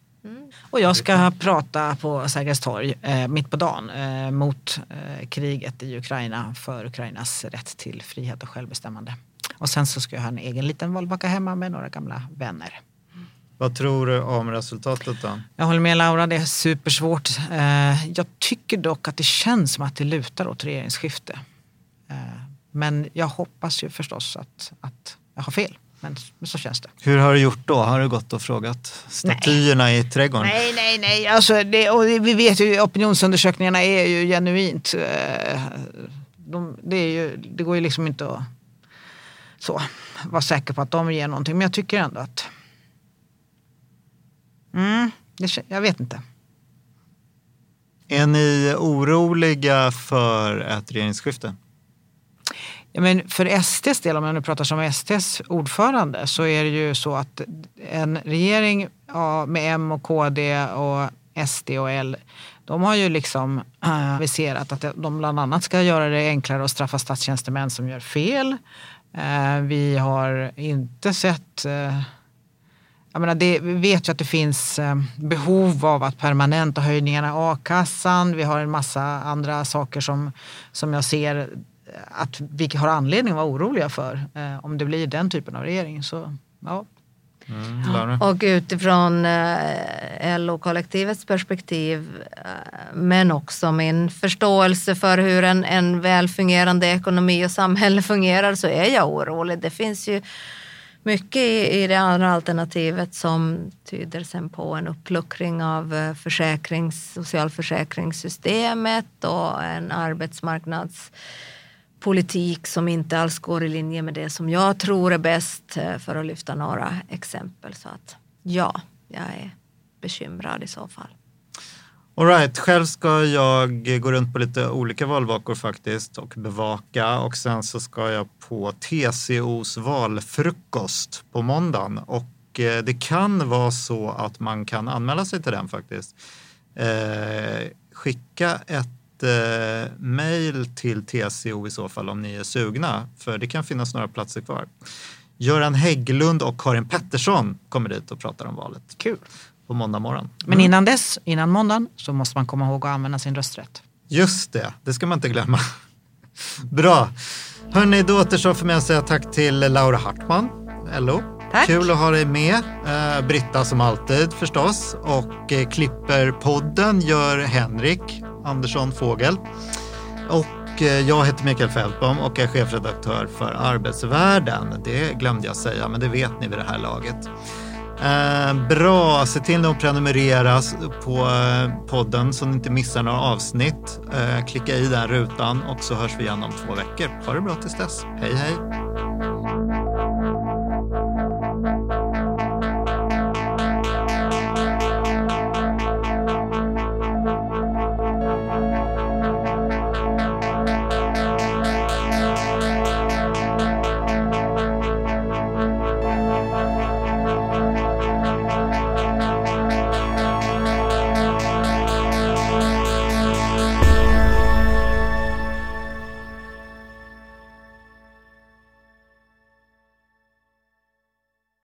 Och jag ska prata på Sergels torg eh, mitt på dagen eh, mot eh, kriget i Ukraina för Ukrainas rätt till frihet och självbestämmande. Och sen så ska jag ha en egen liten valvaka hemma med några gamla vänner. Vad tror du om resultatet då? Jag håller med Laura, det är supersvårt. Eh, jag tycker dock att det känns som att det lutar åt regeringsskifte. Eh, men jag hoppas ju förstås att, att jag har fel. Men men så känns det. Hur har du gjort då? Har du gått och frågat statyerna i trädgården? Nej, nej, nej. Alltså, det, och vi vet ju opinionsundersökningarna är ju genuint. eh, De, det, ju, det går ju liksom inte att så, vara säker på att de ger någonting. Men jag tycker ändå att... Mm, det, jag vet inte. Är ni oroliga för ett regeringsskifte? Ja, men för SDs del, om jag nu pratar som SDs ordförande, så är det ju så att en regering ja, med M och KD och SD och L, de har ju liksom äh, aviserat att de bland annat ska göra det enklare att straffa statstjänstemän som gör fel. Eh, vi har inte sett eh, jag menar det, vi vet ju att det finns eh, behov av att permanenta höjningarna i a-kassan. Vi har en massa andra saker som, som jag ser eh, att vi har anledning att vara oroliga för. Eh, om det blir den typen av regering. Så, ja. Mm? Och utifrån eh, LO-kollektivets perspektiv eh, men också min förståelse för hur en, en väl fungerande ekonomi och samhälle fungerar så är jag orolig. Det finns ju mycket i, i det andra alternativet som tyder sen på en uppluckring av eh, försäkrings, socialförsäkringssystemet och en arbetsmarknadspolitik som inte alls går i linje med det som jag tror är bäst eh, för att lyfta några exempel. Så att ja, jag är bekymrad i så fall. All right, själv ska jag gå runt på lite olika valvakor faktiskt och bevaka och sen så ska jag på TCOs valfrukost på måndagen och eh, det kan vara så att man kan anmäla sig till den faktiskt. Eh, skicka ett eh, mejl till TCO i så fall om ni är sugna för det kan finnas några platser kvar. Göran Hägglund och Karin Pettersson kommer dit och pratar om valet. Kul. På måndag morgon. Men innan dess, innan måndagen, så måste man komma ihåg att använda sin rösträtt. Just det, det ska man inte glömma. Bra. Hörni, då återstår för mig att säga tack till Laura Hartman, LO. Tack. Kul att ha dig med. Eh, Britta som alltid förstås. Och eh, klipper podden gör Henrik Andersson Fågel. Och eh, jag heter Mikael Fältbom och är chefredaktör för Arbetsvärlden. Det glömde jag säga, men det vet ni vid det här laget. Eh, bra, se till att prenumerera på eh, podden så ni inte missar några avsnitt. Eh, klicka i den rutan och så hörs vi igen om två veckor. Ha det bra tills dess. Hej hej!